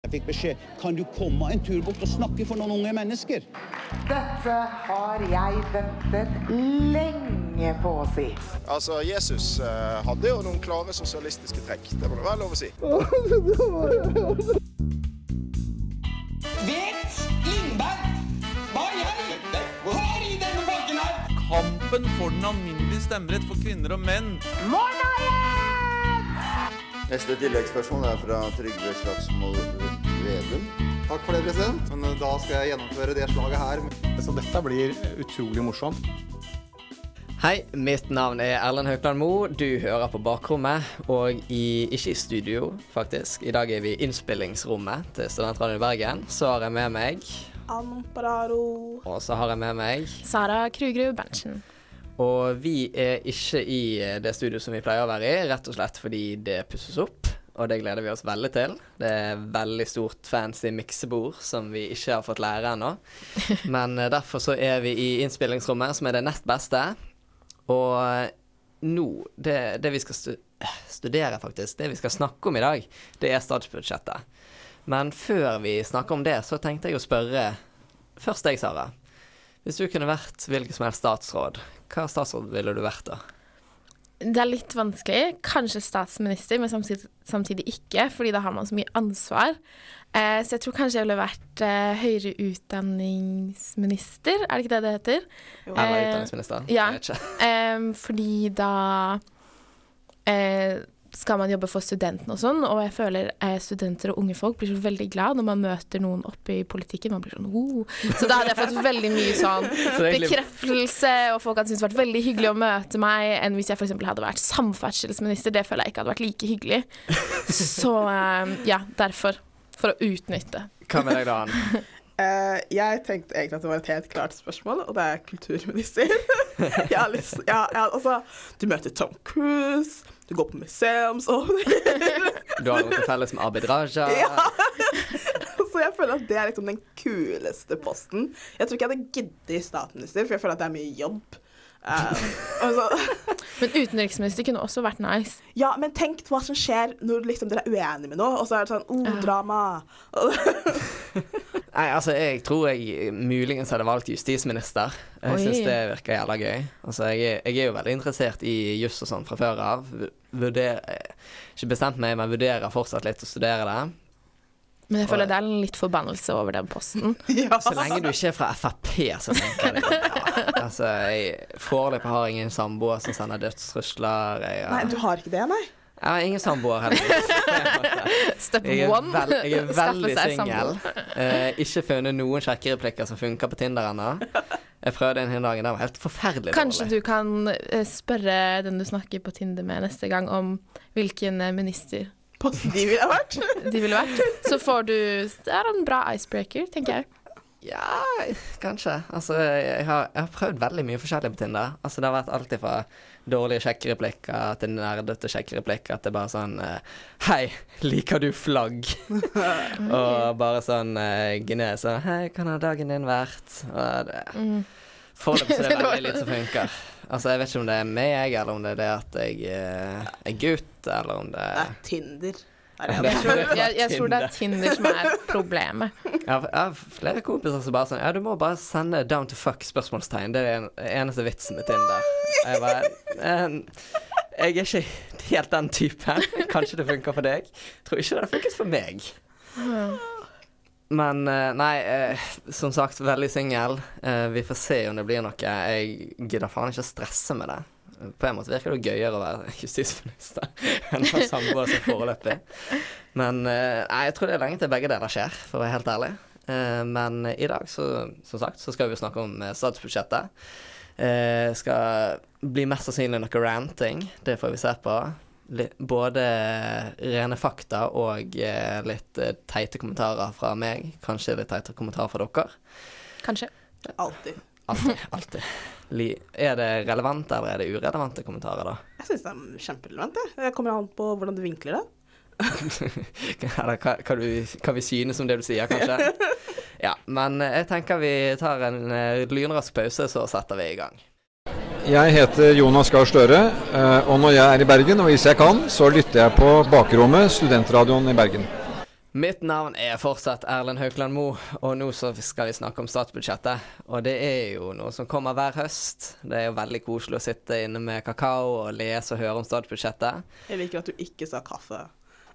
Jeg fikk beskjed kan du komme en tur bort og snakke for noen unge mennesker. Dette har jeg ventet lenge på å si. Altså, Jesus eh, hadde jo noen klare sosialistiske trekk. Det må det være lov å si. Vet Lindberg hva jeg helvete har i denne banken her? Kampen for den alminnelige stemmerett for kvinner og menn. Neste tilleggsspørsmål er fra Trygve Slagsvold Vedum. Takk for det, president. Men eh, da skal jeg gjennomføre det slaget her. Så dette blir utrolig morsomt. Hei, mitt navn er Erlend Haukland Moe. Du hører på Bakrommet, og i, ikke i studio, faktisk. I dag er vi i innspillingsrommet til Studentradioen i Bergen. Så har jeg med meg Ampararo. Og så har jeg med meg Sara Krugerud Berntsen. Og vi er ikke i det studioet som vi pleier å være i, rett og slett fordi det pusses opp. Og det gleder vi oss veldig til. Det er veldig stort fancy miksebord som vi ikke har fått lære ennå. Men eh, derfor så er vi i innspillingsrommet, som er det nest beste. Og eh, nå Det, det vi skal stu studere, faktisk, det vi skal snakke om i dag, det er statsbudsjettet. Men før vi snakker om det, så tenkte jeg å spørre først deg, Sara. Hvis du kunne vært hvilken som helst statsråd, hva statsråd ville du vært da? Det er litt vanskelig. Kanskje statsminister, men samtidig, samtidig ikke, fordi da har man så mye ansvar. Eh, så jeg tror kanskje jeg ville vært eh, høyere utdanningsminister, er det ikke det det heter? Eller Eh, utdanningsminister? ja. Jeg vet ikke. Fordi da eh, skal man jobbe for studentene og sånn, og jeg føler eh, studenter og unge folk blir så veldig glad når man møter noen oppe i politikken. Man blir sånn oh. Så da hadde jeg fått veldig mye sånn Så bekreftelse, og folk hadde syntes det vært veldig hyggelig å møte meg, enn hvis jeg f.eks. hadde vært samferdselsminister. Det føler jeg ikke hadde vært like hyggelig. Så eh, ja, derfor. For å utnytte. Hva med deg da, Anne? Eh, jeg tenkte egentlig at det var et helt klart spørsmål, og det er kulturminister. jeg har lyst, ja, ja, altså, du møter Tom Cruise, du går på museumsåpninger. Du har noe til felles med Abid Raja. Ja. Så jeg føler at det er liksom den kuleste posten. Jeg tror ikke jeg hadde giddet statsminister, for jeg føler at det er mye jobb. Eh, altså, Men utenriksminister kunne også vært nice. ja, men tenk hva som skjer når liksom dere er uenige med noe, og så er det sånn oh, drama. Nei, altså, jeg tror jeg muligens hadde valgt justisminister. Jeg syns det virker jævla gøy. Altså, jeg, jeg er jo veldig interessert i juss og sånn fra før av. Vurder, ikke bestemt meg, men vurderer fortsatt litt å studere det. Men jeg føler det er en litt forbannelse over den posten. ja. Så lenge du ikke er fra Frp, så tenker jeg det. Ja. Altså, jeg foreløpig har ingen samboer som sender dødstrusler. Jeg, Nei, du har ikke det, nei? jeg har ingen samboer heller. Step Jeg one. vel, jeg er veldig singel. Eh, ikke funnet noen sjekkereplikker som funker på Tinder ennå. Jeg prøvde en hel dag, det var helt forferdelig Kanskje dårlig. du kan eh, spørre den du snakker på Tinder med neste gang, om hvilken eh, minister Posten de ville vært. de ville vært. Så får du Det er en bra icebreaker, tenker jeg. Ja, kanskje. Altså, jeg har, jeg har prøvd veldig mye forskjellig på Tinder. Altså, det har vært alt fra dårlige sjekkereplikker til nerdete sjekkereplikker til bare sånn eh, Hei, liker du flagg? og bare sånn uh, Gine sånn Hei, hvordan har dagen din vært? Og det, Foreløpig er det veldig lite som funker. Altså, jeg vet ikke om det er meg, eller om det er det at jeg eh, er gutt, eller om det Det er Tinder. Er Det er- Jeg tror, jeg, jeg tror det er Tinder som er problemet. Jeg har, jeg har flere kompiser som bare sånn Ja, du må bare sende 'down to fuck'? spørsmålstegn Det er den eneste vitsen med Tinder. Jeg bare Jeg er ikke helt den typen. Kanskje det funker for deg. Jeg Tror ikke det har funket for meg. Men eh, nei, eh, som sagt, veldig singel. Eh, vi får se om det blir noe. Jeg gidder faen ikke å stresse med det. På en måte virker det gøyere å være justisminister enn å ha samboer som foreløpig. Men nei, jeg tror det er lenge til begge deler skjer, for å være helt ærlig. Men i dag, så, som sagt, så skal vi snakke om statsbudsjettet. Eh, skal bli mest sannsynlig noe ranting. Det får vi se på. Både rene fakta og eh, litt eh, teite kommentarer fra meg. Kanskje litt teite kommentarer fra dere. Kanskje. Alltid. Alltid. alltid. Er det relevante eller er det urelevante kommentarer, da? Jeg syns det er kjemperelevant. Det kommer an på hvordan du vinkler det. Eller hva, hva, du, hva vi synes om det du sier, kanskje? Ja, men eh, jeg tenker vi tar en lynrask pause, så setter vi i gang. Jeg heter Jonas Gahr Støre, eh, og når jeg er i Bergen, og hvis jeg kan, så lytter jeg på Bakrommet, studentradioen i Bergen. Mitt navn er fortsatt Erlend Haukland Moe, og nå så skal vi snakke om statsbudsjettet. Og det er jo noe som kommer hver høst. Det er jo veldig koselig å sitte inne med kakao og lese og høre om statsbudsjettet. Jeg liker at du ikke sa kaffe.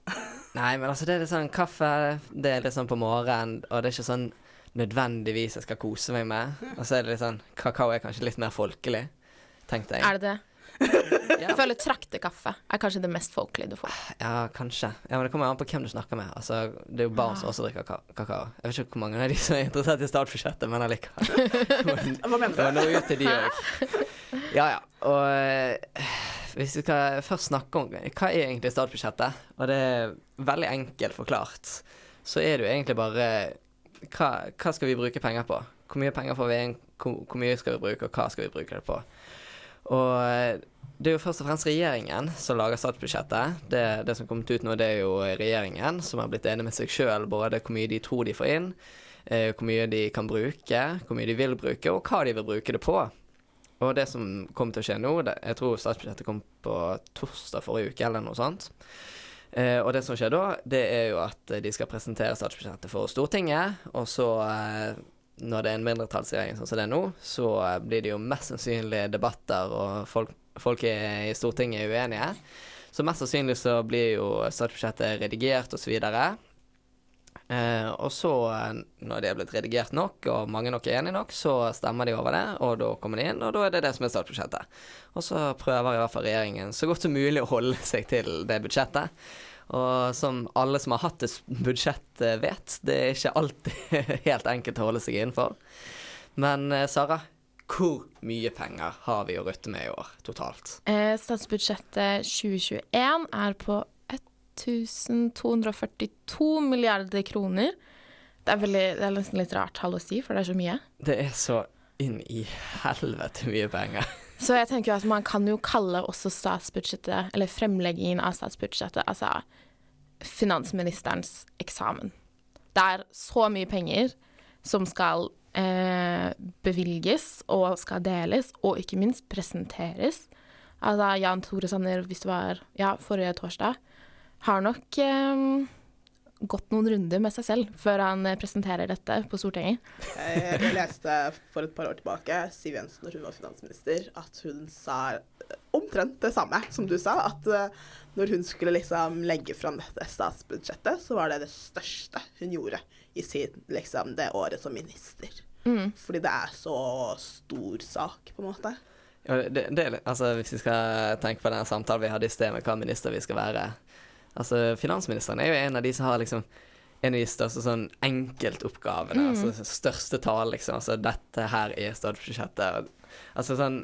Nei, men altså, det er litt sånn kaffe, det er litt sånn på morgenen, og det er ikke sånn nødvendigvis jeg skal kose meg med. Og så er det litt sånn Kakao er kanskje litt mer folkelig, tenkte jeg. Er det det? Jeg føler traktekaffe er kanskje det mest folkelige du får. Ja, kanskje. Ja, Men det kommer an på hvem du snakker med. Altså, det er jo barn som også drikker kakao. Jeg vet ikke hvor mange av de som er interessert i statsbudsjettet, men allikevel. Hva mener Det var du? noe ut til de òg. Ja ja. Og eh, hvis vi skal først snakke om hva er egentlig statsbudsjettet, og det er veldig enkelt forklart, så er det jo egentlig bare hva, hva skal vi bruke penger på? Hvor mye penger får vi inn? Hvor, hvor mye skal vi bruke, og hva skal vi bruke det på? Og eh, det er jo først og fremst regjeringen som lager statsbudsjettet. Det, det som er kommet ut nå, det er jo regjeringen som har blitt enig med seg sjøl både hvor mye de tror de får inn, eh, hvor mye de kan bruke, hvor mye de vil bruke, og hva de vil bruke det på. Og det som kommer til å skje nå, det, jeg tror statsbudsjettet kom på torsdag forrige uke, eller noe sånt. Eh, og det som skjer da, det er jo at de skal presentere statsbudsjettet for Stortinget, og så eh, når det er en mindretallsregjering sånn som det er nå, så eh, blir det jo mest sannsynlig debatter, og folk, folk i Stortinget er uenige. Så mest sannsynlig så blir jo statsbudsjettet redigert osv. Eh, og så, eh, når det er blitt redigert nok, og mange nok er enige nok, så stemmer de over det, og da kommer de inn, og da er det det som er statsbudsjettet. Og så prøver i hvert fall regjeringen så godt som mulig å holde seg til det budsjettet. Og som alle som har hatt et budsjett eh, vet, det er ikke alltid helt enkelt å holde seg innenfor. Men eh, Sara, hvor mye penger har vi å rutte med i år totalt? Eh, statsbudsjettet 2021 er på 1242 milliarder kroner. Det er, veldig, det er nesten litt rart tall å si, for det er så mye. Det er så inn i helvete mye penger. Så jeg tenker jo at man kan jo kalle også statsbudsjettet, eller fremleggingen av statsbudsjettet, altså finansministerens eksamen. Det er så mye penger som skal eh, bevilges og skal deles, og ikke minst presenteres. Altså Jan Tore Sanner, hvis det var ja, forrige torsdag, har nok eh, gått noen runder med seg selv før han eh, presenterer dette på Stortinget. Jeg, jeg leste for et par år tilbake, Siv Jensen når hun var finansminister, at hun sa omtrent det samme som du sa. At eh, når hun skulle liksom legge fram dette statsbudsjettet, så var det det største hun gjorde i sin, liksom, det året som minister. Mm. Fordi det er så stor sak, på en måte. Ja, det, det, er altså, hvis vi skal tenke på den samtalen vi hadde i sted med hva minister vi skal være Altså, Finansministeren er jo en av de som har liksom en av de største sånn enkeltoppgavene. Mm. Altså største tall, liksom. Altså dette her er statsbudsjettet. Altså sånn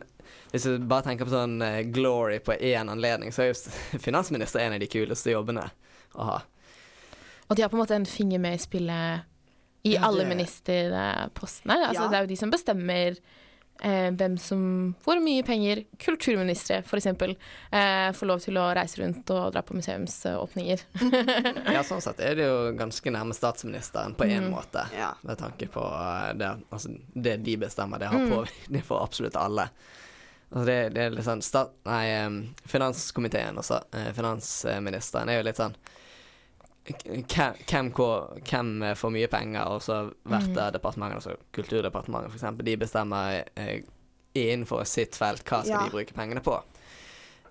Hvis du bare tenker på sånn eh, glory på én anledning, så er jo finansminister en av de kuleste jobbene å ha. Og de har på en måte en finger med i spillet i Ja, alle ministerpostene. Altså, Ja. Det er jo de som bestemmer eh, hvem som Hvor mye penger kulturministre f.eks. Eh, får lov til å reise rundt og dra på museumsåpninger. Ja, sånn sett er det jo ganske nærme statsministeren på én Mm. måte. Ja. Med tanke på eh, det, altså, det de bestemmer, det har Mm. påvirkning for absolutt alle. Altså det, det er litt sånn stat, Nei, finanskomiteen også, eh, finansministeren, er jo litt sånn Hvem, hvem, får mye penger, og så hvert Mm. av departementene, altså Kulturdepartementet f.eks., de bestemmer eh, innenfor sitt felt hva skal Ja. de bruke pengene på.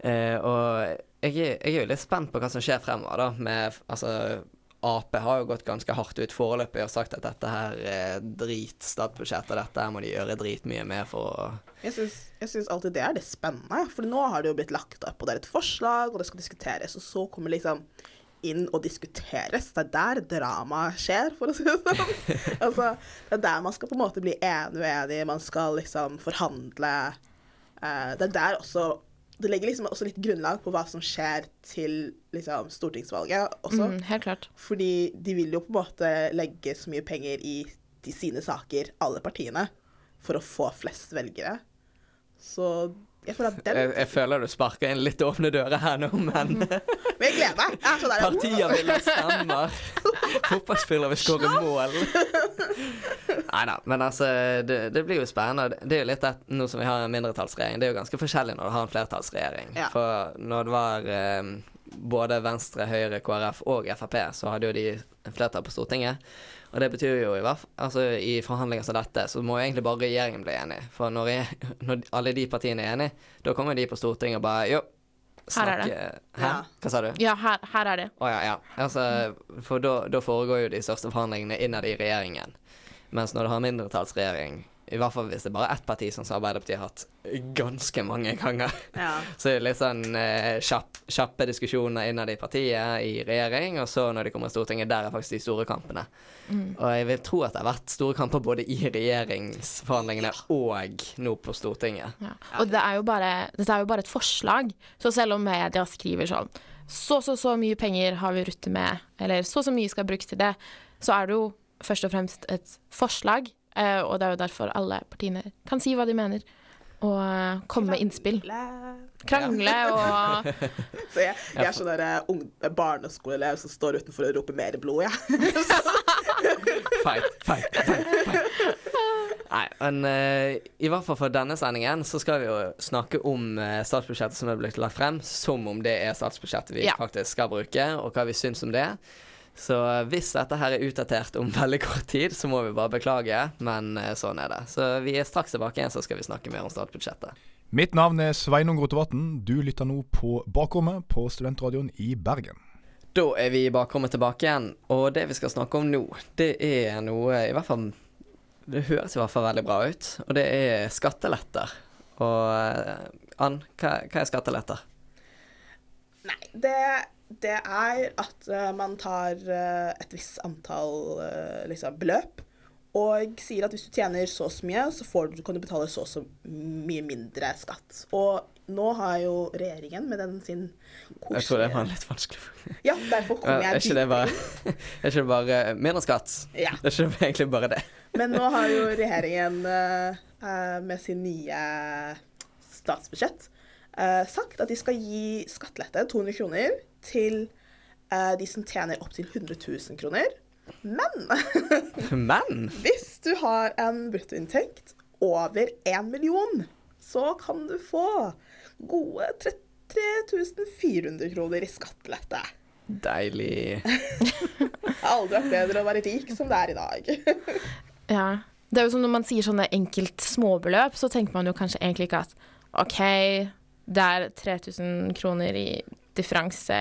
Eh, og jeg jeg er jo litt spent på hva som skjer fremover, da. Med, altså, Ap har jo gått ganske hardt ut foreløpig og sagt at dette her er drit statsbudsjett, og dette her må de gjøre dritmye med for å jeg syns alltid det er det spennende, for nå har det jo blitt lagt opp, og det er et forslag, og det skal diskuteres, og så kommer liksom inn og diskuteres. Det er der dramaet skjer, for å si det sånn. altså, det er der man skal på en måte bli enig uenig, man skal liksom forhandle. Eh, det er der også Det legger liksom også litt grunnlag på hva som skjer til liksom stortingsvalget også. Mm, helt klart. Fordi de vil jo på en måte legge så mye penger i de sine saker, alle partiene, for å få flest velgere. Så jeg at Jeg, jeg føler du sparker inn litt åpne dører her nå, men Men jeg gleder meg. Jeg er så partier vil ha stemmer. Fotballspillere vil skåre mål. Nei da, men altså det, det blir jo spennende. Det er jo litt et, nå som vi har en mindretallsregjering, det er jo ganske forskjellig når du har en flertallsregjering. Ja. For når det var eh, både Venstre, Høyre, KrF og Frp, så hadde jo de flertall på Stortinget. Og det betyr jo i hvert fall Altså i forhandlinger som dette, så må jo egentlig bare regjeringen bli enig. For når, jeg, når alle de partiene er enige, da kommer de på Stortinget og bare Jo, Her er det. snakke Hæ? Hva sa du? Ja, her, her er det. Å ja, ja. Altså, for da, da foregår jo de største forhandlingene innad i regjeringen. Mens når du har mindretallsregjering, i hvert fall hvis det er bare ett parti, som Arbeiderpartiet har hatt ganske mange ganger, Ja. så er litt sånn eh, kjapp, kjappe diskusjoner innad i partiet, i regjering, og så når de kommer i Stortinget, der er faktisk de store kampene. Og jeg vil tro at det har vært store kamper både i regjeringsforhandlingene og nå på Stortinget. Ja. Og det er jo bare, dette er jo bare et forslag. Så selv om media skriver sånn så så så mye penger har vi ruttet med, eller så så mye skal brukes til det, så er det jo først og fremst et forslag. Eh, og det er jo derfor alle partiene kan si hva de mener, og uh, komme med innspill. Krangle og Så jeg, jeg er sånn der eh, ung, barneskoleelev som står utenfor og roper 'mer blod', jeg. Fight, fight, fight, fight. Nei, men uh, i hvert fall for denne sendingen så skal vi jo snakke om uh, statsbudsjettet som er blitt lagt frem, som om det er statsbudsjettet vi Ja. faktisk skal bruke, og hva vi syns om det. Så eh, hvis dette her er utdatert om veldig kort tid, så må vi bare beklage, men eh, sånn er det. Så vi er straks tilbake igjen, så skal vi snakke mer om statsbudsjettet. Mitt navn er Sveinung Rotevatn. Du lytter nå på Bakrommet på Studentradioen i Bergen. Da er vi i bakrommet tilbake igjen, og det vi skal snakke om nå, det er noe i hvert fall Det høres i hvert fall veldig bra ut, og det er skatteletter. Og eh, Ann, hva, hva er skatteletter? Nei, det, det er at eh, man tar eh, et visst antall eh, liksom, beløp, og sier at hvis du tjener så og så mye, så får du, kan du betale så og så mye mindre skatt. Og nå har jo regjeringen med den sin Jeg tror det var litt vanskelig. Ja, derfor kom jeg er ikke det bare, er ikke det bare mindre skatt? Ja. Det er ikke egentlig bare det. Men nå har jo regjeringen med sin nye statsbudsjett sagt at de skal gi skattelette, 200 kroner, til eh, de som tjener opptil 100 000 kroner. Men Men hvis du har en bruttoinntekt over 1 million, så kan du få gode 33 400 kroner i skattelette. deilig Det har aldri vært bedre å være rik som det er i dag. Ja. Det er jo som når man sier sånne enkelt småbeløp, så tenker man jo kanskje egentlig ikke at OK, det er 3000 kroner i differanse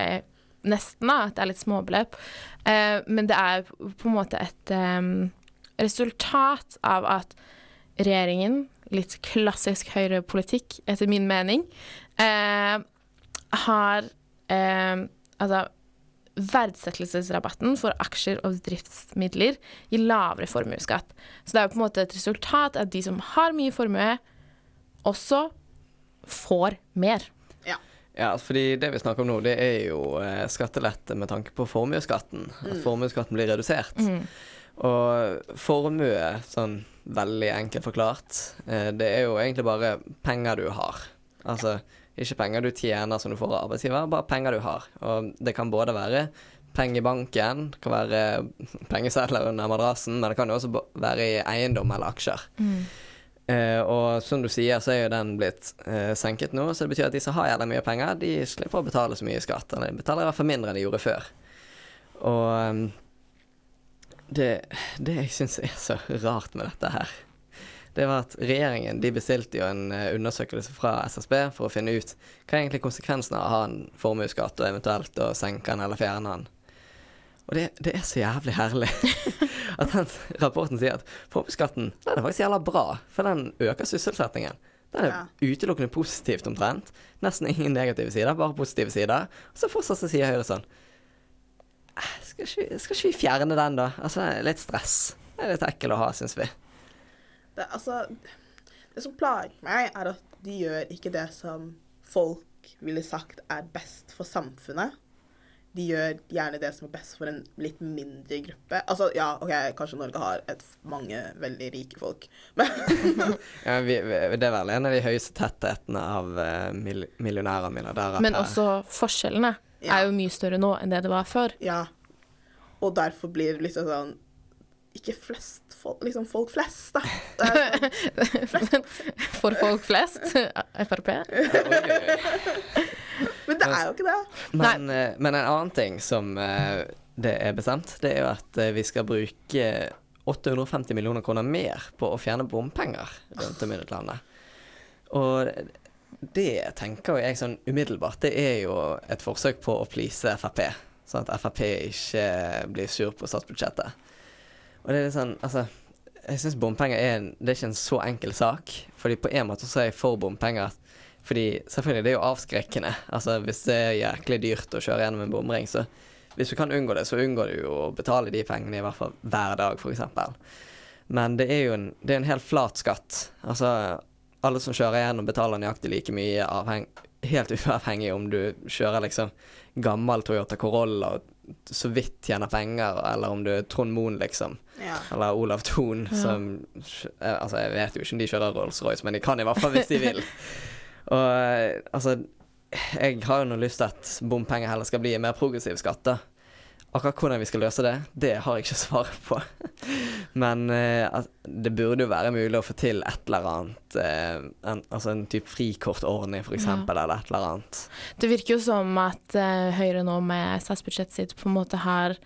nesten, da, at det er litt småbeløp. Eh, men det er på en måte et em, resultat av at regjeringen, litt klassisk høyrepolitikk etter min mening, eh, har eh, altså verdsettelsesrabatten for aksjer og driftsmidler gir lavere formuesskatt. Så det er jo på en måte et resultat at de som har mye formue, også får mer. Ja, fordi det vi snakker om nå, det er jo eh, skattelette med tanke på formuesskatten. At Mm. formuesskatten blir redusert. Mm. Og formue, sånn veldig enkelt forklart, eh, det er jo egentlig bare penger du har. Altså ikke penger du tjener som du får av arbeidsgiver, bare penger du har. Og det kan både være penger i banken, det kan være pengesedler under madrassen, men det kan jo også være i eiendom eller aksjer. Eh, og som du sier, så er jo den blitt eh, senket nå, så det betyr at de som har jævlig mye penger, de slipper å betale så mye skatt. Eller de betaler i hvert fall mindre enn de gjorde før. Og ehm, det, det jeg syns er så rart med dette her, det var at regjeringen de bestilte jo en eh, undersøkelse fra SSB for å finne ut hva er egentlig konsekvensene av å ha en formuesskatt, og eventuelt å senke den eller fjerne den. Og det, det er så jævlig herlig at den rapporten sier at formuesskatten er faktisk jævla bra, for den øker sysselsettingen. Den er utelukkende positivt omtrent. Nesten ingen negative sider, bare positive sider. Og så fortsatt så sier Høyre sånn «Eh, skal ikke, skal ikke vi fjerne den, da? Altså, det er litt stress. Det er litt ekkel å ha, syns vi. Det, altså, det som plager meg, er at de gjør ikke det som folk ville sagt er best for samfunnet. De gjør gjerne det som er best for en litt mindre gruppe. Altså, ja, OK, kanskje Norge har et, mange veldig rike folk, men Ja, vi, vi, det er vel en av de høyeste tettetene av uh, mil, millionærer og milliardærer. Men også forskjellene er jo mye større nå enn det det var før. Ja. Og derfor blir det liksom sånn Ikke flest folk, liksom folk flest, da. Sånn, For folk flest. Frp. Men det er jo ikke det. Men, eh, men en annen ting som eh, det er bestemt, det er jo at eh, vi skal bruke 850 millioner kroner mer på å fjerne bompenger rundt om i landet. Og det tenker jo jeg sånn umiddelbart, det er jo et forsøk på å please Frp. Sånn at Frp ikke blir sur på statsbudsjettet. Og det er litt sånn, altså Jeg syns bompenger er en, det er ikke en så enkel sak. Fordi på en måte så er jeg for bompenger. Fordi selvfølgelig, det er jo avskrekkende. Altså hvis det er jæklig dyrt å kjøre gjennom en bomring, så hvis du kan unngå det, så unngår du jo å betale de pengene i hvert fall hver dag, f.eks. Men det er jo en, det er en helt flat skatt. Altså alle som kjører gjennom, betaler nøyaktig like mye, avheng, helt uavhengig om du kjører liksom gammel Toyota Corolla og så vidt tjener penger, eller om du er Trond Moen, liksom. Ja. Eller Olav Thon, Ja. som Altså, jeg vet jo ikke om de kjører Rolls-Royce, men de kan i hvert fall hvis de vil. Og eh, altså Jeg har jo nå lyst til at bompenger heller skal bli en mer progressiv skatt, da. Akkurat hvordan vi skal løse det, det har jeg ikke svaret på. Men eh, det burde jo være mulig å få til et eller annet eh, en, Altså en type frikortordning, for eksempel, eller et eller annet. Det virker jo som at eh, Høyre nå med statsbudsjettet sitt på en måte har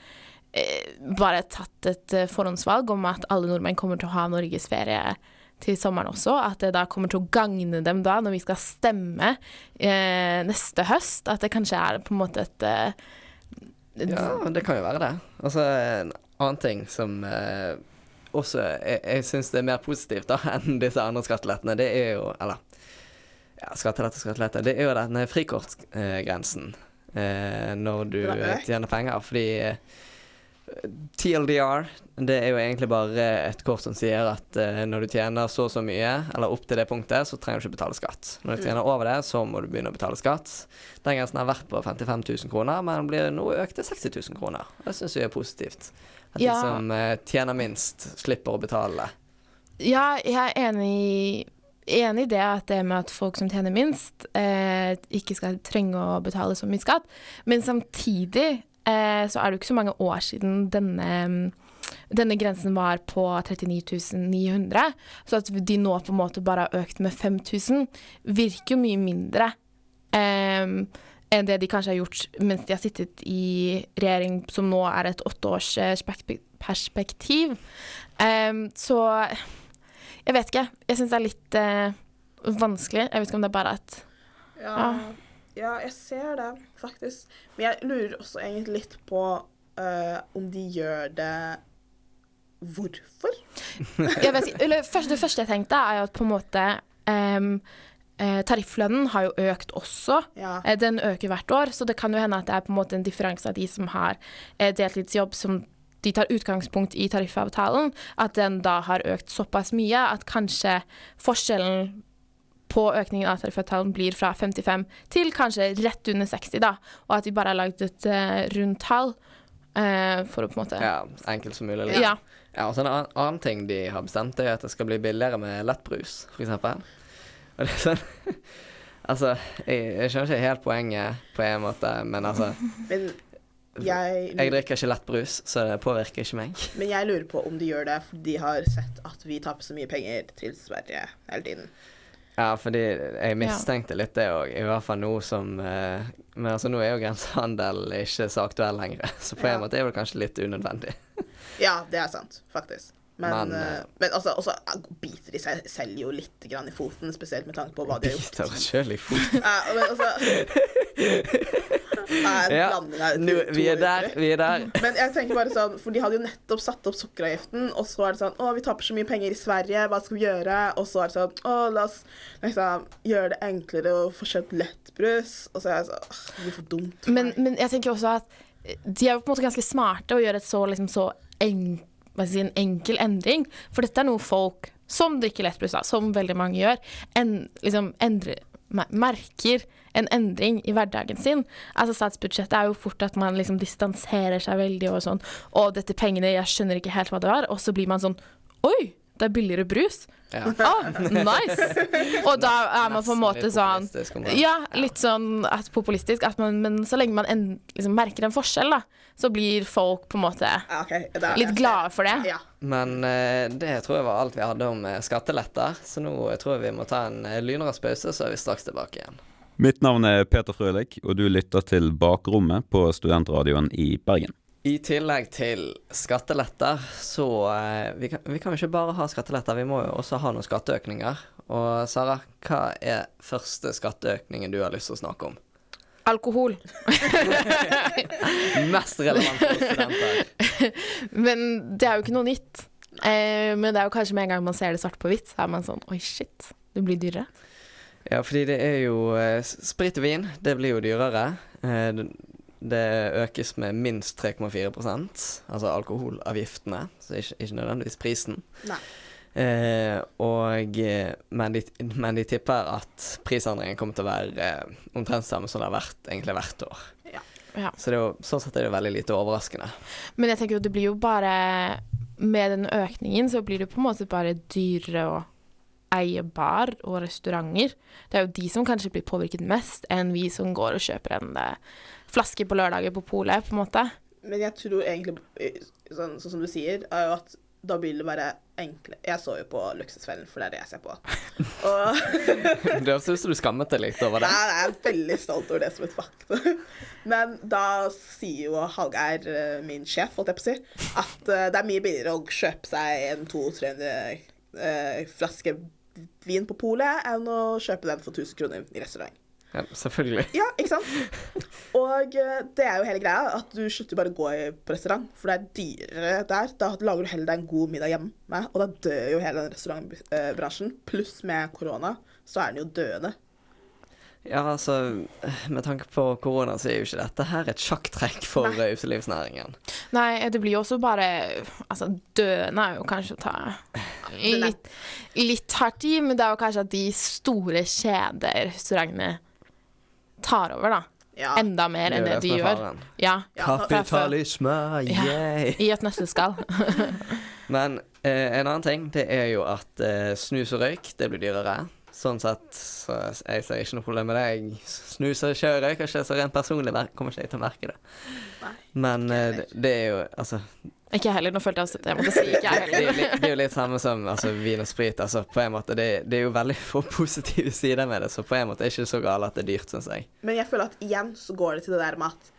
eh, bare tatt et eh, forhåndsvalg om at alle nordmenn kommer til å ha norgesferie til sommeren også. At det da kommer til å gagne dem da, når vi skal stemme eh, neste høst. At det kanskje er på en måte et eh, Ja, det kan jo være det. Altså, en annen ting som eh, også Jeg, jeg syns det er mer positivt da enn disse andre skattelettene, det er jo Eller ja, skattelette skattelette. Det er jo denne frikortgrensen eh, når du er tjener penger. Fordi eh, TLDR, det er jo egentlig bare et kort som sier at uh, når du tjener så og så mye, eller opp til det punktet, så trenger du ikke betale skatt. Når du Mm. tjener over det, så må du begynne å betale skatt. Den grensen har vært på 55 000 kroner, men blir nå økt til 60 000 kroner. Det syns jeg er positivt. At Ja. de som uh, tjener minst, slipper å betale. Ja, jeg er enig, enig i det at det med at folk som tjener minst, eh, ikke skal trenge å betale så mye skatt. Men samtidig så er det jo ikke så mange år siden denne, denne grensen var på 39 900. Så at de nå på en måte bare har økt med 5000, virker jo mye mindre. em, enn det de kanskje har gjort mens de har sittet i regjering som nå er et åtteårsperspektiv. eh. Em, så jeg vet ikke. Jeg syns det er litt eh, vanskelig. Jeg vet ikke om det er bare at Ja, ja, jeg ser det, faktisk. Men jeg lurer også egentlig litt på uh, om de gjør det Hvorfor? vet, Det første jeg tenkte, er at på en måte eh, Tarifflønnen har jo økt også. Ja. Eh, den øker hvert år, så det kan jo hende at det er på en måte en differanse av de som har deltidsjobb som de tar utgangspunkt i tariffavtalen, at den da har økt såpass mye at kanskje forskjellen på økningen av tariffavtalen blir fra 55 til kanskje rett under 60, da. Og at de bare har lagd et uh, rundt tall uh, for å på en måte Ja, enkelt som mulig. liksom. Ja. Ja, og så En annen, annen ting de har bestemt, er at det skal bli billigere med lettbrus, f.eks. Og det er sånn Altså, jeg, jeg skjønner ikke helt poenget på en måte, men altså Men jeg, Jeg drikker ikke lettbrus, så det påvirker ikke meg. men jeg lurer på om de gjør det fordi de har sett at vi taper så mye penger til Sverige hele tiden. Ja, fordi jeg mistenkte litt det òg, i hvert fall nå som eh, Men altså, nå er jo grensehandel ikke så aktuell lenger, så på en Ja. måte er det kanskje litt unødvendig. Ja, det er sant, faktisk. Men, Men, eh, eh, men altså, også biter de seg selv jo litt grann i foten, spesielt med tanke på hva de har gjort. Biter seg sjøl i foten. Ja, men altså er Ja, to- vi er der, vi er der. Men jeg tenker bare sånn, for de hadde jo nettopp satt opp sukkeravgiften, og så er det sånn Å, vi taper så mye penger i Sverige, hva skal vi gjøre? Og så er det sånn Å, la oss liksom gjøre det enklere å få kjøpt lettbrus. Og så er jeg sånn Åh, det blir for dumt. for Men, men jeg tenker også at de er jo på en måte ganske smarte og gjør et så, liksom, så en, hva skal jeg si, en enkel endring. For dette er noe folk som drikker lettbrus, som veldig mange gjør, en, liksom, endre, merker en endring i hverdagen sin. Altså Statsbudsjettet er jo fort at man liksom distanserer seg veldig og sånn Å, dette pengene, jeg skjønner ikke helt hva det var. Og så blir man sånn Oi, det er billigere brus. Ja. Oh, nice! Og da er man på en måte sånn. Ja, litt sånn at populistisk. At man, men så lenge man en, liksom merker en forskjell, da, så blir folk på en måte da- litt glade for det. Men eh, det tror jeg var alt vi hadde om eh, skatteletter, så nå eh, tror jeg vi må ta en lynrask pause, så er vi straks tilbake igjen. Mitt navn er Peter Frølik, og du lytter til Bakrommet på Studentradioen i Bergen. I tillegg til skatteletter, så eh, vi, kan, vi kan jo ikke bare ha skatteletter, vi må jo også ha noen skatteøkninger. Og Sara, hva er første skatteøkningen du har lyst til å snakke om? Alkohol. Mest relevant for studenter. Men det er jo ikke noe nytt. Eh, men det er jo kanskje med en gang man ser det svart på hvitt, så er man sånn Oi, shit. Det blir dyrere. Ja, fordi det er jo eh, sprit og vin. Det blir jo dyrere. Eh, det, økes med minst 3,4 altså alkoholavgiftene, så ikke, ikke nødvendigvis prisen. Nei. Eh, og, eh, men, de, men de tipper at prisendringen kommer til å være eh, omtrent samme som det har vært egentlig hvert år. Ja. Så det er jo, sånn sett er det veldig lite overraskende. Men jeg tenker jo det blir jo bare Med den økningen så blir det på en måte bare dyrere å eie bar og restauranter. Det er jo de som kanskje blir påvirket mest, enn vi som går og kjøper en eh, flaske på lørdager på polet, på en måte. Men jeg tror egentlig, eh, sånn, sånn som du sier, er jo at da vil det være enkle Jeg så jo på Luksusfellen, for det er det jeg ser på. Og Det høres ut som du skammet deg litt over det. Nei, jeg er veldig stolt over det som et faktum. Men da sier jo Hallgeir, eh, min sjef, holdt jeg på å si, at eh, det er mye billigere å kjøpe seg en 200-300 eh, flaske vin på polet enn å kjøpe den for 1000 kroner i restaurant. Ja, selvfølgelig. Ja, ikke sant? Og eh, det er jo hele greia, at du slutter bare å gå på restaurant, for det er dyrere der. Da lager du heller deg en god middag hjemme, og da dør jo hele den restaurantbransjen. Pluss med korona, så er den jo døende. Ja, altså, med tanke på korona, så er jo ikke dette her et sjakktrekk for Nei. utelivsnæringen. Nei, det blir jo også bare Altså, døende er jo kanskje å ta litt, litt hardt i, men det er jo kanskje at de store kjederestaurantene tar over, da. Ja. Enda mer er enn det det de er gjør. Ja. Kapitalisme, Ja, yay! I et nøtteskall. Men eh, en annen ting, det er jo at eh, snus og røyk, det blir dyrere. Sånn sett, så jeg ser ikke noe problem med det. Jeg snuser og kjører, kanskje, så rent personlig kommer ikke jeg til å merke det. Men eh, det, det er jo altså Ikke jeg heller. Nå følte jeg også at jeg måtte si ikke jeg det, er heller. det, det er jo litt samme som altså, vin og sprit. Altså, på en måte, det, det er jo veldig få positive sider med det, så på en måte er det ikke så galt at det er dyrt, syns jeg. Men jeg føler at igjen så går det til det der med at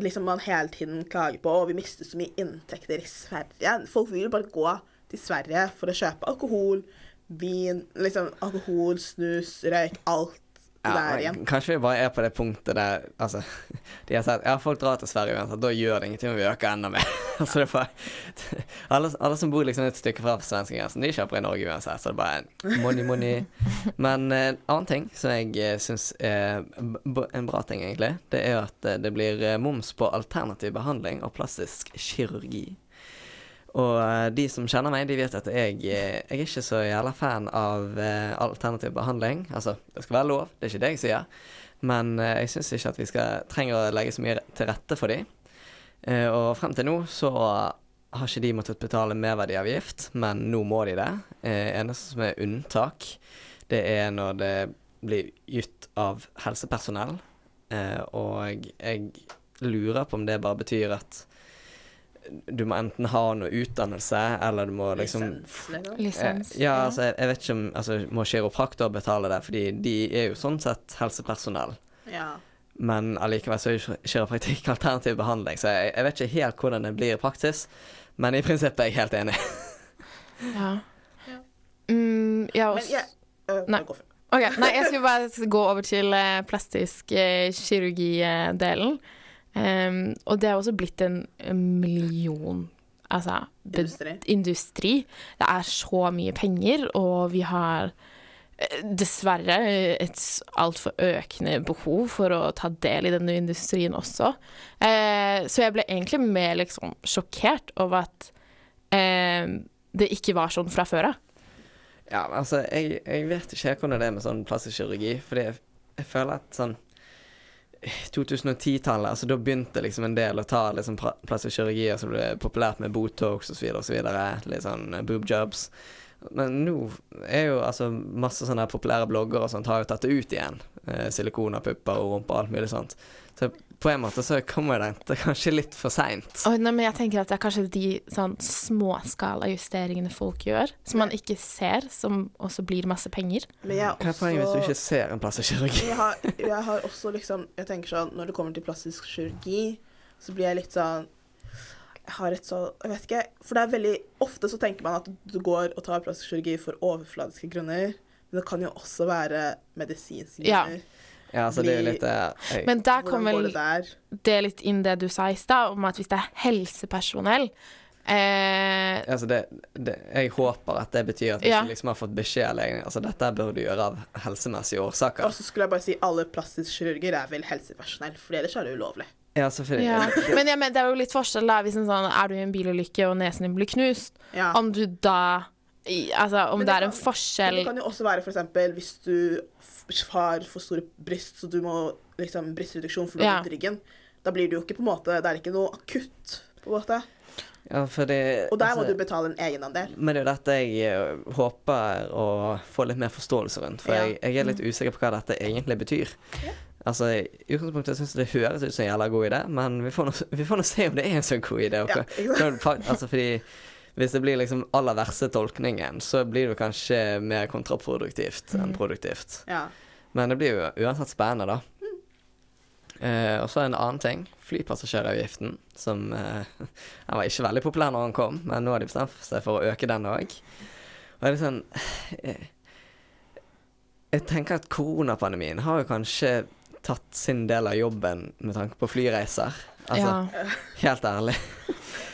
liksom man hele tiden klager på og vi mister så mye inntekter i Sverige. Folk vil jo bare gå til Sverige for å kjøpe alkohol, vin, liksom alkohol, snus, røyk, alt Ja, der igjen. kanskje vi bare er på det punktet der altså, De har sagt ja, folk drar til Sverige uansett, da gjør det ingenting om vi øker enda mer. altså, det bare, alle, alle som bor liksom et stykke fra svenskegrensen, de kjøper i Norge uansett, så det er bare money, money. Men eh, en annen ting som jeg uh, syns er en bra ting, egentlig, det er at eh, det blir eh, moms på alternativ behandling og plastisk kirurgi. Og eh, de som kjenner meg, de vet at jeg, eh, jeg er ikke så jævla fan av eh, alternativ behandling. Altså, det skal være lov, det er ikke det jeg sier. Men jeg syns ikke at vi skal, trenger å legge så mye til rette for de. Og frem til nå så har ikke de måttet betale merverdiavgift, men nå må de det. Eneste som er unntak, det er når det blir gitt av helsepersonell. Og jeg lurer på om det bare betyr at du må enten ha noe utdannelse, eller du må liksom liksom. Lisens, Eh, ja, ja. altså, jeg, jeg vet ikke om altså, Må kiropraktor betale det, fordi de er jo sånn sett helsepersonell. Ja. Men allikevel så er jo kiropraktikk alternativ behandling, så jeg, jeg vet ikke helt hvordan det blir i praksis. Men i prinsippet er jeg helt enig. Ja. Mm, ja, Men også, jeg, øh, Nei. Okay. Nei, jeg skulle bare gå over til eh, plastisk eh, kirurgi-delen. Em, og det er også blitt en, million Altså Industri. industri. Det er så mye penger, og vi har eh, dessverre et altfor økende behov for å ta del i denne industrien også. Uh, så jeg ble egentlig mer liksom sjokkert over at uh, det ikke var sånn fra før av. Ja, men altså, jeg, jeg vet ikke hvordan det er med sånn plastisk kirurgi, fordi jeg, jeg føler at sånn 2010-tallet, altså da begynte liksom en del å ta liksom pra- plastisk kirurgi, altså det ble populært med Botox og og så litt sånn eh, boob jobs. Men nå er jo altså masse sånne populære blogger og sånt har jo tatt det ut igjen. Eh, silikon av pupper og rumpe og alt mulig sånt. Så på en måte så kommer den kanskje litt for seint. Nei, men jeg tenker at det er kanskje de sånn småskala justeringene folk gjør, som man ikke ser, som også blir masse penger. Men jeg Hva er poenget hvis du ikke ser en plastisk kirurgi? Jeg har, jeg har også liksom Jeg tenker sånn Når det kommer til plastisk kirurgi, så blir jeg litt sånn Jeg har et så Jeg vet ikke. For det er veldig Ofte så tenker man at du går og tar plastisk kirurgi for overfladiske grunner. Men det kan jo også være medisinske grunner. Ja, så det er jo litt uh, Men der kommer vel det det litt inn det du sa i stad, om at hvis det er helsepersonell eh, Altså det, det, jeg håper at det betyr at hvis Ja. ikke liksom har fått beskjed av legen Altså dette bør du gjøre av helsemessige årsaker. Og så skulle jeg bare si alle plastiske kirurger er vel helsepersonell, for ellers er det ulovlig. Ja, selvfølgelig. ja. Men ja, men, det er jo litt forskjell da, hvis en sånn, er du i en bilulykke og nesen din blir knust, Ja. om du da i- Altså, om det, det er en kan- forskjell Det kan jo også være eksempel hvis du har for store bryst, så du må liksom brystreduksjon for å Ja. ryggen. Da blir det jo ikke på en måte Det er ikke noe akutt, på en måte. Ja, fordi, Og der må altså- du betale en egenandel. Men det er jo dette jeg eh, håper å få litt mer forståelse rundt. For Ja. jeg, jeg er litt usikker på hva dette egentlig betyr. Altså, I utgangspunktet syns jeg det høres ut som en jævla god idé, men vi får nå vi får nå se om det er en så god idé. og Ja, ikke sant? altså, fordi hvis det blir liksom aller verste tolkningen, så blir det kanskje mer kontraproduktivt enn produktivt. Ja. Men det blir jo uansett spennende, da. Uh, og så en annen ting. Flypassasjeravgiften, som uh, Den var ikke veldig populær når den kom, men nå har de bestemt seg for å øke den òg. Og det er sånn eh, Jeg tenker at koronapandemien har jo kanskje tatt sin del av jobben med tanke på flyreiser. Altså, Ja. helt ærlig.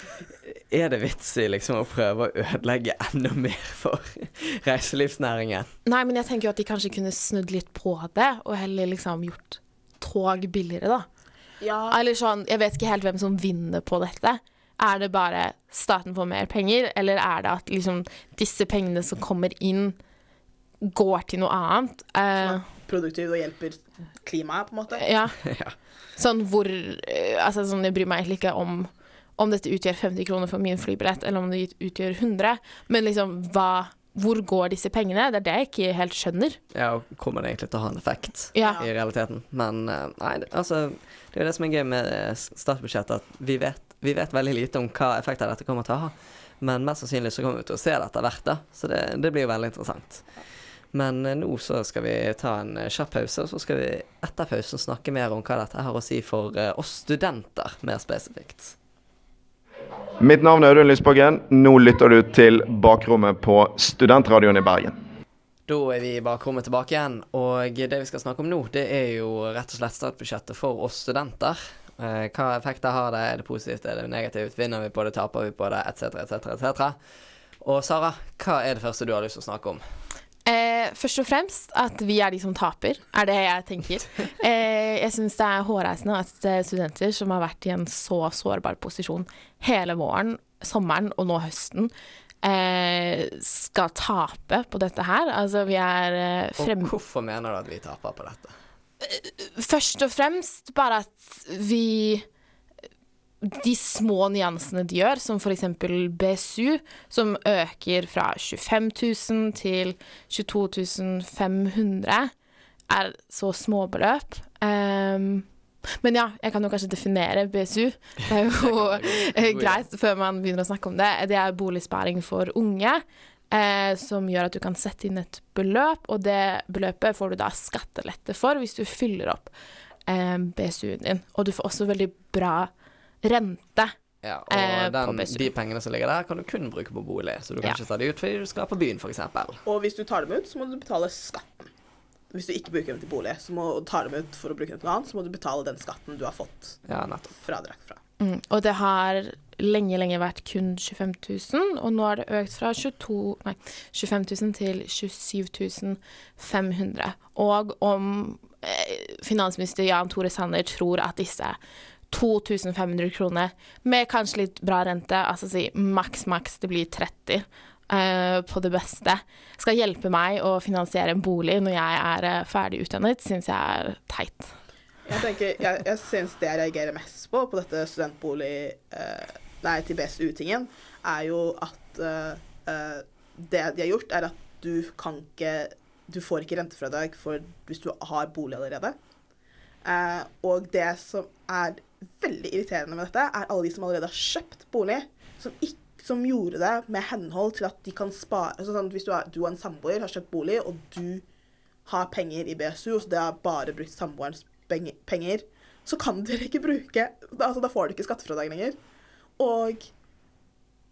Er det vits i liksom å prøve å ødelegge enda mer for reiselivsnæringen? Nei, men jeg tenker jo at de kanskje kunne snudd litt på det, og heller liksom gjort tog billigere, da. Ja. Eller sånn, jeg vet ikke helt hvem som vinner på dette. Er det bare staten får mer penger, eller er det at liksom disse pengene som kommer inn, går til noe annet? Eh, produktivt og hjelper klimaet, på en måte. ja. ja. Sånn hvor eh, Altså sånn, jeg bryr meg egentlig ikke om om dette utgjør 50 kroner for min flybillett, eller om det utgjør 100. Men liksom, hva Hvor går disse pengene? Det er det jeg ikke helt skjønner. Ja, og kommer det egentlig til å ha en effekt Ja. i realiteten? Men eh, nei, det- altså Det er jo det som er gøy med eh, statsbudsjettet, at vi vet, vi vet veldig lite om hva effekter dette kommer til å ha. Men mest sannsynlig så kommer vi til å se det etter hvert, da. Så det, det blir jo veldig interessant. Men eh, nå så skal vi ta en kjapp pause, og så skal vi etter pausen snakke mer om hva dette har å si for oss studenter, mer spesifikt. Mitt navn er Audun Lysbakken. Nå lytter du til Bakrommet på Studentradioen i Bergen. Da er vi i bakrommet tilbake igjen, og det vi skal snakke om nå, det er jo rett og slett statsbudsjettet for oss studenter. Eh, hva effekter har det? Er det positivt, er det negativt? Vinner vi på det, taper vi på det, etc., etc., etc. Og Sara, hva er det første du har lyst til å snakke om? Eh, først og fremst at vi er de som taper, er det jeg tenker. Eh, jeg syns det er hårreisende at eh, studenter som har vært i en så sårbar posisjon hele våren, sommeren og nå høsten, eh, skal tape på dette her. Altså, vi er eh, frem... Og hvorfor mener du at vi taper på dette? Først og fremst bare at vi de små nyansene de gjør, som f.eks. BSU, som øker fra 25 000 til 22 500, er så småbeløp. Um, men ja, jeg kan jo kanskje definere BSU. Det er jo eh, greit før man begynner å snakke om det. Det er boligsparing for unge. Eh, som gjør at du kan sette inn et beløp, og det beløpet får du da skattelette for hvis du fyller opp eh, BSU-en din. Og du får også veldig bra rente. Ja, og eh, den, de pengene som ligger der, kan du kun bruke på bolig. Så du kan Ja. ikke ta de ut fordi du skal på byen, f.eks. Og hvis du tar dem ut, så må du betale skatten. Hvis du ikke bruker dem til bolig, så må du ta dem ut for å bruke dem til noe annet, så må du betale den skatten du har fått Ja, fradrag fra. Mm. Og det har lenge, lenge vært kun 25 000, og nå har det økt fra 22, nei, 25 000 til 27 500. Og om eh, finansminister Jan Tore Sanner tror at disse 2500 kroner, med kanskje litt bra rente, altså si maks, maks, det blir 30 uh, på det beste, skal hjelpe meg å finansiere en bolig når jeg er eh, ferdig utdannet, syns jeg er teit. Jeg tenker, jeg, jeg synes det jeg reagerer mest på på dette studentbolig Uh, Nei, til BSU-tingen, er jo at eh, eh, det de har gjort, er at du kan ikke du får ikke rentefradrag hvis du har bolig allerede. Eh, og det som er veldig irriterende med dette, er alle de som allerede har kjøpt bolig, som, ikke, som gjorde det med henhold til at de kan spare altså sånn, Hvis du, er, du og en samboer har kjøpt bolig, og du har penger i BSU, og så det har bare brukt samboerens penger, så kan dere ikke bruke altså Da får du ikke skattefradrag lenger. Og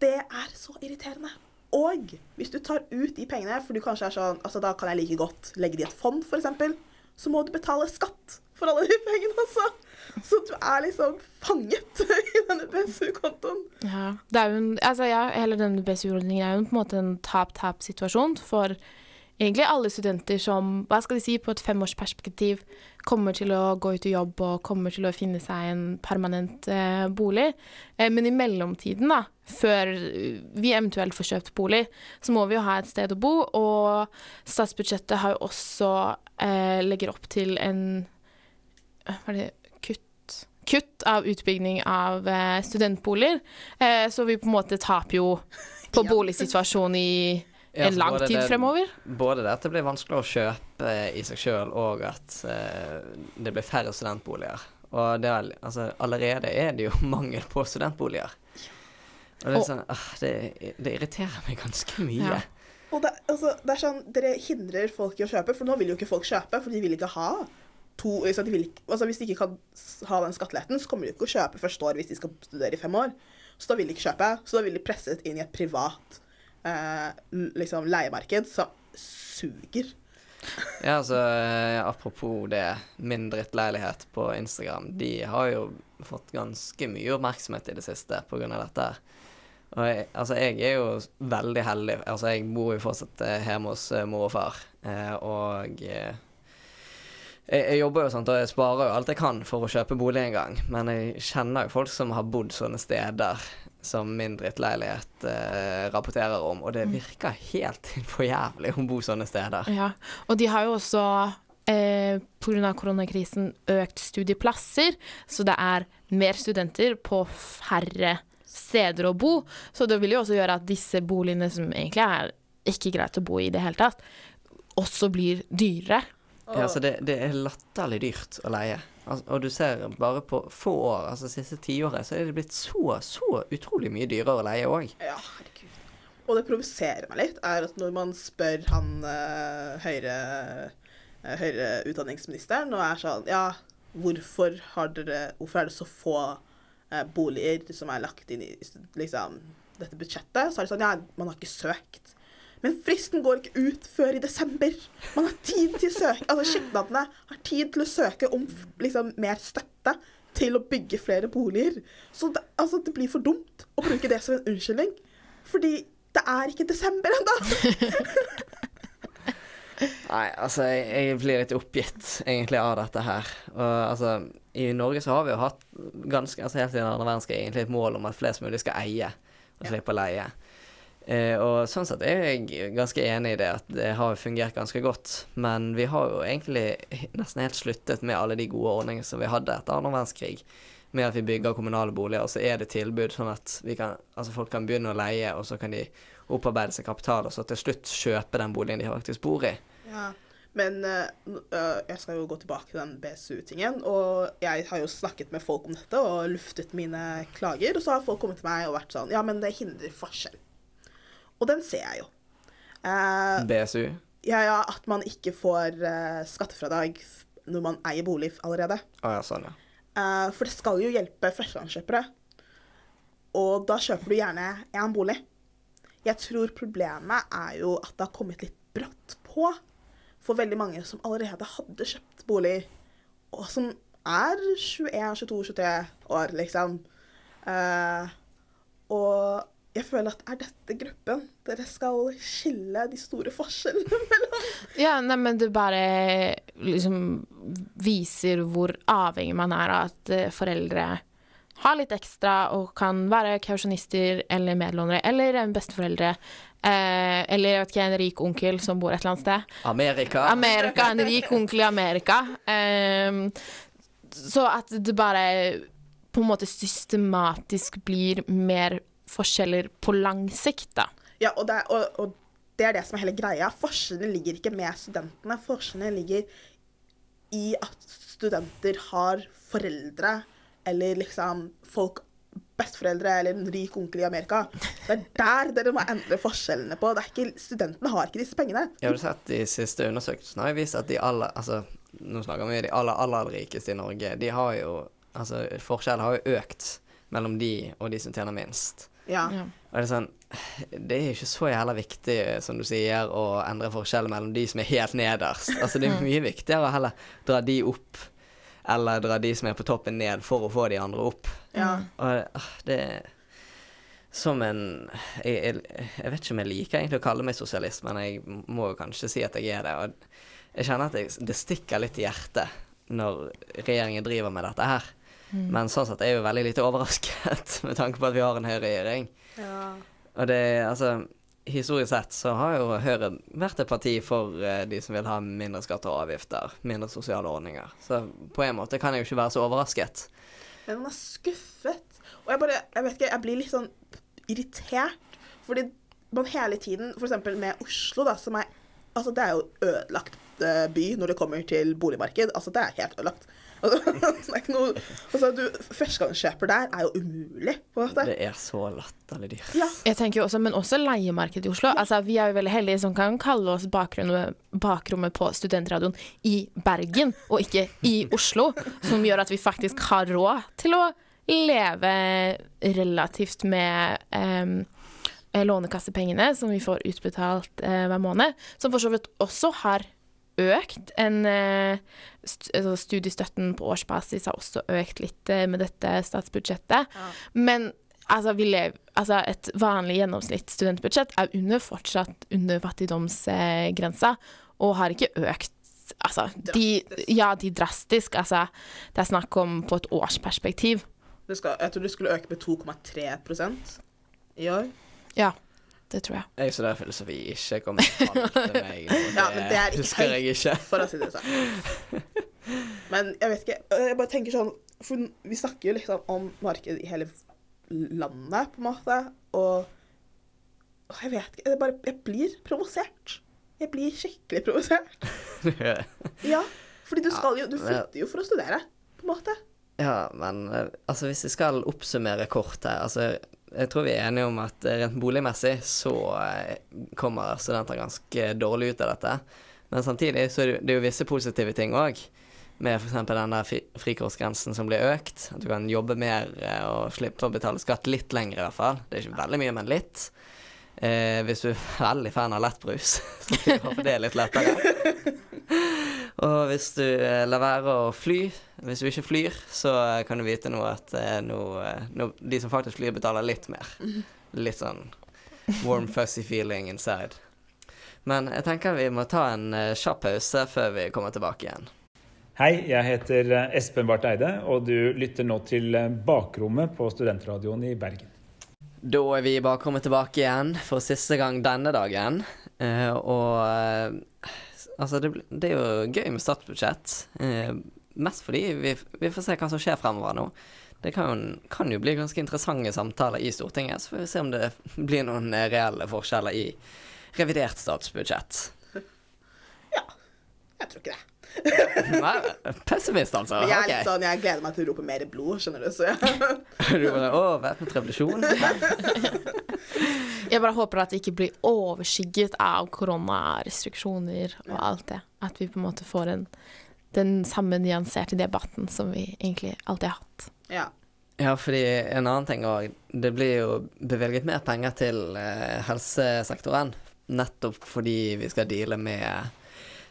det er så irriterende. Og hvis du tar ut de pengene, for du kanskje er sånn altså Da kan jeg like godt legge det i et fond, f.eks., så må du betale skatt for alle de pengene altså. Så du er liksom fanget i denne BSU-kontoen. Ja, en, altså ja, hele denne BSU-ordningen er jo på en måte en tap-tap-situasjon for egentlig alle studenter som, hva skal de si, på et femårsperspektiv kommer til å gå ut i jobb og kommer til å finne seg en permanent eh, bolig. Eh, men i mellomtiden, da, før vi eventuelt får kjøpt bolig, så må vi jo ha et sted å bo, og statsbudsjettet har jo også eh, legger opp til en hva er det, kutt, kutt av utbygging av eh, studentboliger. Eh, så vi på en måte taper jo på boligsituasjonen i en lang tid det- fremover. Både det at det blir vanskelig å kjøpe i seg sjøl, og at eh, det blir færre studentboliger. Og det er, altså, allerede er det jo mangel på studentboliger. Og det, er sånn, ah, det, det irriterer meg ganske mye. Ja. Og det, altså, det er sånn, Dere hindrer folk i å kjøpe, for nå vil jo ikke folk kjøpe. For de vil ikke ha to liksom, de vil altså, Hvis de ikke kan ha den skatteletten, så kommer de ikke å kjøpe første år hvis de skal studere i fem år. Så da vil de ikke kjøpe. Så da vil de presset inn i et privat eh, liksom, leiemarked som suger. Ja, altså eh, apropos det, min drittleilighet på Instagram, de har jo fått ganske mye oppmerksomhet i det siste av dette. her. Og jeg, altså, jeg er jo veldig heldig. Altså, jeg bor jo fortsatt eh, hjemme hos eh, mor og far, og jeg, jeg jobber jo sånn, og jeg sparer jo alt jeg kan for å kjøpe bolig en gang, men jeg kjenner jo folk som har bodd sånne steder som min drittleilighet eh, rapporterer om, og det virker helt for jævlig å bo sånne steder. Ja, og de har jo også eh, pga. koronakrisen økt studieplasser, så det er mer studenter på færre steder å bo. Så det vil jo også gjøre at disse boligene som egentlig er ikke greit å bo i i det hele tatt, også blir dyrere. Ja, altså det, det er latterlig dyrt å leie. Altså, og du ser bare på få år, altså siste tiåret, så er det blitt så, så utrolig mye dyrere å leie òg. Ja, herregud. Og det provoserer meg litt, er at når man spør han uh, høyre, uh, høyre utdanningsministeren og er sånn Ja, hvorfor, har dere, hvorfor er det så få uh, boliger som er lagt inn i liksom, dette budsjettet? Så er det sånn Ja, man har ikke søkt. Men fristen går ikke ut før i desember. Man har tid til å søke, altså Skipnadene har tid til å søke om liksom, mer støtte til å bygge flere boliger. Så det, altså, det blir for dumt å bruke det som en unnskyldning. Fordi det er ikke desember ennå. Nei, altså jeg, jeg blir litt oppgitt egentlig av dette her. Og altså, i Norge så har vi jo hatt ganske, altså helt siden andre verdenskrig egentlig et mål om at flest mulig skal eie og slippe å leie. Eh, og sånn sett er jeg ganske enig i det, at det har fungert ganske godt. Men vi har jo egentlig nesten helt sluttet med alle de gode ordningene som vi hadde etter andre verdenskrig. Med at vi bygger kommunale boliger, og så er det tilbud sånn at kan, altså folk kan begynne å leie, og så kan de opparbeide seg kapital, og så til slutt kjøpe den boligen de faktisk bor i. Ja. Men eh, øh, jeg skal jo gå tilbake til den BSU-tingen. Og jeg har jo snakket med folk om dette og luftet mine klager. Og så har folk kommet til meg og vært sånn Ja, men det hindrer forskjell. Og den ser jeg jo. Eh, BSU. ja, ja, at man ikke får eh, skattefradrag når man eier bolig allerede. Å ja, sånn, ja. Eh, for det skal jo hjelpe førstegangskjøpere. Og da kjøper du gjerne én bolig. Jeg tror problemet er jo at det har kommet litt brått på for veldig mange som allerede hadde kjøpt bolig, og som er 21, 22, 23 år, liksom. Eh, og jeg føler at er dette gruppen dere skal skille de store forskjellene mellom? Ja, nei, men det bare liksom viser hvor avhengig man er av at eh, foreldre har litt ekstra og kan være kausjonister eller medlånere eller besteforeldre. Eh, eller jeg vet ikke, en rik onkel som bor et eller annet sted. Amerika. Amerika, en rik onkel i Amerika. Eh, så at det bare på en måte systematisk blir mer forskjeller på lang sikt, da. Ja, og, det, er- og, og det er det som er hele greia. Forskjellene ligger ikke med studentene. Forskjellene ligger i at studenter har foreldre eller liksom folk besteforeldre eller en rik onkel i Amerika. Det er der dere må endre forskjellene på. Det er ikke, studentene har ikke disse pengene. Jeg har sett De siste undersøkelsene har vist at de aller altså, Nå snakker vi de aller, aller rikeste i Norge. De har jo Altså, forskjellen har jo økt mellom de og de som tjener minst. Ja. Og det er sånn Det er ikke så jævla viktig, som du sier, å endre forskjellen mellom de som er helt nederst. Altså, det er mye viktigere å heller dra de opp, eller dra de som er på toppen, ned, for å få de andre opp. Ja. Og ah, det er som en jeg, jeg, jeg vet ikke om jeg liker egentlig å kalle meg sosialist, men jeg må kanskje si at jeg er det. Og jeg kjenner at jeg, det stikker litt i hjertet når regjeringen driver med dette her. Mm. Men sånn sett er jeg jo veldig lite overrasket med tanke på at vi har en høyreregjering. Ja. Og det, altså Historisk sett så har jo Høyre vært et parti for uh, de som vil ha mindre skatter og avgifter, mindre sosiale ordninger. Så på en måte kan jeg jo ikke være så overrasket. Men man er skuffet. Og jeg bare, jeg vet ikke, jeg blir litt sånn irritert. Fordi man hele tiden, eksempel med Oslo, da, som er Altså, det er jo ødelagt eh, by når det kommer til boligmarked. Altså, det er helt ødelagt. Noe Altså, du Førstegangskjøper der er jo umulig. Det er så latterlig dyrt. Ja. Jeg tenker jo også, Men også leiemarkedet i Oslo. Altså, Vi er jo veldig heldige som kan kalle oss bakrommet, bakrommet på studentradioen i Bergen, og ikke i Oslo. Som gjør at vi faktisk har råd til å leve relativt med um, lånekassepengene som vi får utbetalt uh, hver måned. Som for så vidt også har økt. En, eh, altså studiestøtten på årsbasis har også økt litt eh, med dette statsbudsjettet. Men altså, vi lever, altså, et vanlig gjennomsnitt studentbudsjett er under, fortsatt under fattigdomsgrensa, og har ikke økt Altså, de, ja, de drastisk. Altså, det er snakk om på et årsperspektiv. Det skal, jeg tror det skulle øke med 2,3 i år. Ja, det tror jeg. Jeg studerer filosofi, ikke kom tall til meg. Ja, men det er husker jeg ikke. for å si det sånn. Men jeg vet ikke Jeg bare tenker sånn For vi snakker jo liksom om markedet i hele landet, på en måte, og Jeg vet ikke Jeg, bare, jeg blir provosert. Jeg blir skikkelig provosert. Ja, fordi du skal jo Du flytter jo for å studere, på en måte. Ja, men eh, altså hvis jeg skal oppsummere kort her altså Jeg tror vi er enige om at eh, rent boligmessig så eh, kommer studenter ganske dårlig ut av dette. Men samtidig så er det, jo visse positive ting òg. Med f.eks. den der frikortsgrensen som blir økt. At du kan jobbe mer eh, og slippe å betale skatt litt lenger, i hvert fall. Det er ikke veldig mye, men litt. Eh, hvis du er veldig fan av lettbrus, så kan det er litt lettere. Og hvis du eh, lar være å fly, hvis du ikke flyr, så eh, kan du vite nå at eh, nå, eh, nå, de som faktisk flyr, betaler litt mer. Litt sånn warm, fuzzy feeling inside. Men jeg tenker vi må ta en eh, kjapp pause før vi kommer tilbake igjen. Hei, jeg heter Espen Barth Eide, og du lytter nå til Bakrommet på Studentradioen i Bergen. Da er vi bare kommet tilbake igjen for siste gang denne dagen. Eh, og eh, altså, det, det er jo gøy med statsbudsjett. Eh, mest fordi vi, vi får se hva som skjer fremover nå. Det kan kan jo bli ganske interessante samtaler i Stortinget, så får vi se om det blir noen eh, reelle forskjeller i revidert statsbudsjett. Ja. Jeg tror ikke det. Pessimist, altså. Men jeg er litt sånn, jeg gleder meg til å rope mer blod, skjønner du. Så ja. Du bare Å, væpnet revolusjon? Jeg bare håper at det ikke blir overskygget av koronarestriksjoner og alt det. At vi på en måte får en, den samme nyanserte debatten som vi egentlig alltid har hatt. ja. Ja, fordi en annen ting òg. Det blir jo bevilget mer penger til eh, helsesektoren. Nettopp fordi vi skal deale med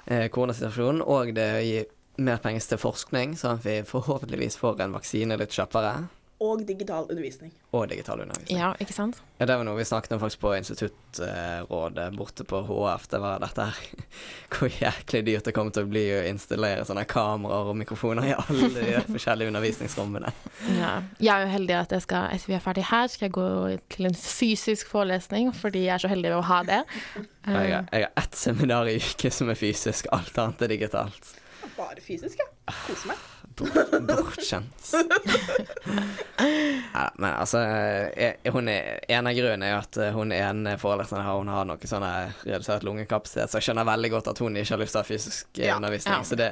eh, koronasituasjonen, og det gir mer penger til forskning, sånn at vi forhåpentligvis får en vaksine litt kjappere. Og digital undervisning. Og digital undervisning. Ja, ikke sant? Ja, det var noe vi snakket om faktisk på instituttrådet borte på HF. Det var dette her Hvor jæklig dyrt det kommer til å bli å installere sånne kameraer og mikrofoner i alle de forskjellige undervisningsrommene. Ja. Jeg er jo heldig at jeg skal, etter vi er ferdig her, skal jeg gå til en fysisk forelesning, fordi jeg er så heldig ved å ha det. Jeg har, jeg har ett seminar i uke som er fysisk, alt annet er digitalt. Bare fysisk, ja. Kose meg. Bort- Bortskjemt. Ja, men altså jeg, hun er, En av grunnene er at hun ene foreleseren her, hun har noe sånn redusert lungekapasitet, så jeg skjønner veldig godt at hun ikke har lyst til å ha fysisk eh, Ja, undervisning. ja. Så det,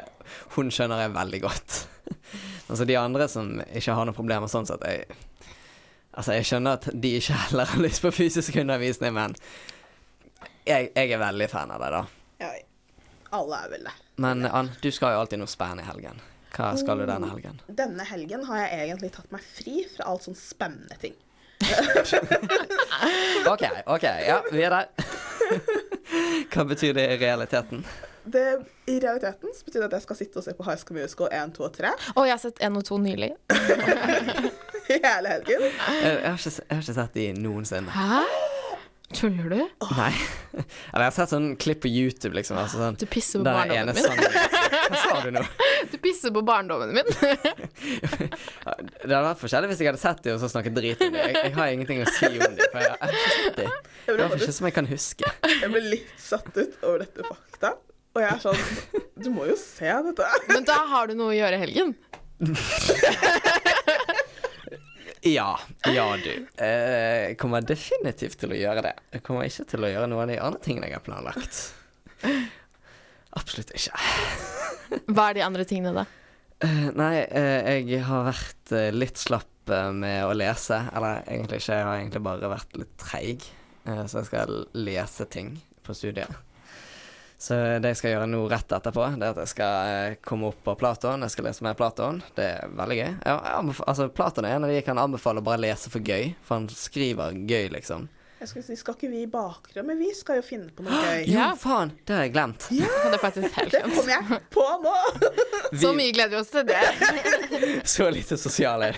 hun skjønner jeg veldig godt. altså de andre som ikke har noen problemer sånn sett, jeg Altså, jeg skjønner at de ikke heller har lyst på fysisk undervisning, men jeg, jeg er veldig fan av det, da. Ja, alle er vel det. Men Ann, du skal jo alltid noe spennende i helgen. Hva skal du denne helgen? Denne helgen har jeg egentlig tatt meg fri fra alt sånn spennende ting. OK, OK, ja, vi er der. Hva betyr det i realiteten? Det, I realiteten så betyr det at jeg skal sitte og se på High School Musical 1, 2 og 3 Og jeg har sett 1 og 2 nylig. hele helgen. Jeg, jeg, har, ikke, jeg har ikke sett de noensinne. Hæ? Tuller du? Nei. Eller jeg har sett sånn klipp på YouTube, liksom. Altså sånn Du pisser på barndommen min. Sånn, Hva sa du nå? Du pisser på barndommen min. Det hadde vært forskjellig hvis jeg hadde sett dem og så snakket drit om dem. Jeg, jeg har ingenting å si om dem, for jeg, jeg har ikke sett dem. Det var ikke som jeg kan huske. jeg ble litt satt ut over dette fakta. Og jeg er sånn Du må jo se dette. Men da har du noe å gjøre i helgen. Ja, ja du. Eh, Jeg kommer definitivt til å gjøre det. Jeg kommer ikke til å gjøre noen av de andre tingene jeg har planlagt. Absolutt ikke. Hva er de andre tingene, da? Eh, Nei, eh, jeg har vært litt slapp med å lese. Eller egentlig ikke, jeg har egentlig bare vært litt treig. Så jeg skal lese ting på studiet. Så det jeg skal gjøre nå rett etterpå, det er at jeg skal eh, komme opp på Platon. Jeg skal lese mer Platon. Det er veldig gøy. Ja, altså, Platon er en av de jeg kan anbefale å bare lese for gøy, for han skriver gøy, liksom. Jeg skulle si, Skal ikke vi i bakrommet? Vi skal jo finne på noe gøy. Jo, faen! Det har jeg glemt. Det er helt Det kom jeg på nå! Så mye gleder vi oss til det. Så lite sosiale.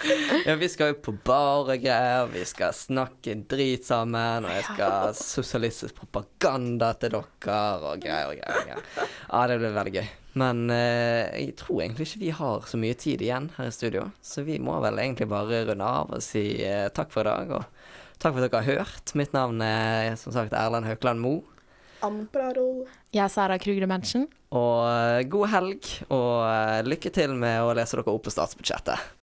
Ja, vi skal jo på bar og greier, vi skal snakke drit sammen, og jeg skal ha sosialistisk propaganda til dere, og greier og greier. Ja, det blir veldig gøy. Men eh, jeg tror egentlig ikke vi har så mye tid igjen her i studio, så vi må vel egentlig bare runde av og si eh, takk for i dag, og takk for at dere har hørt. Mitt navn er som sagt Erlend Haukeland Moe. Amparo Jeg er Sara Krugre Mansion. Og eh, god helg, og eh, lykke til med å lese dere opp på statsbudsjettet.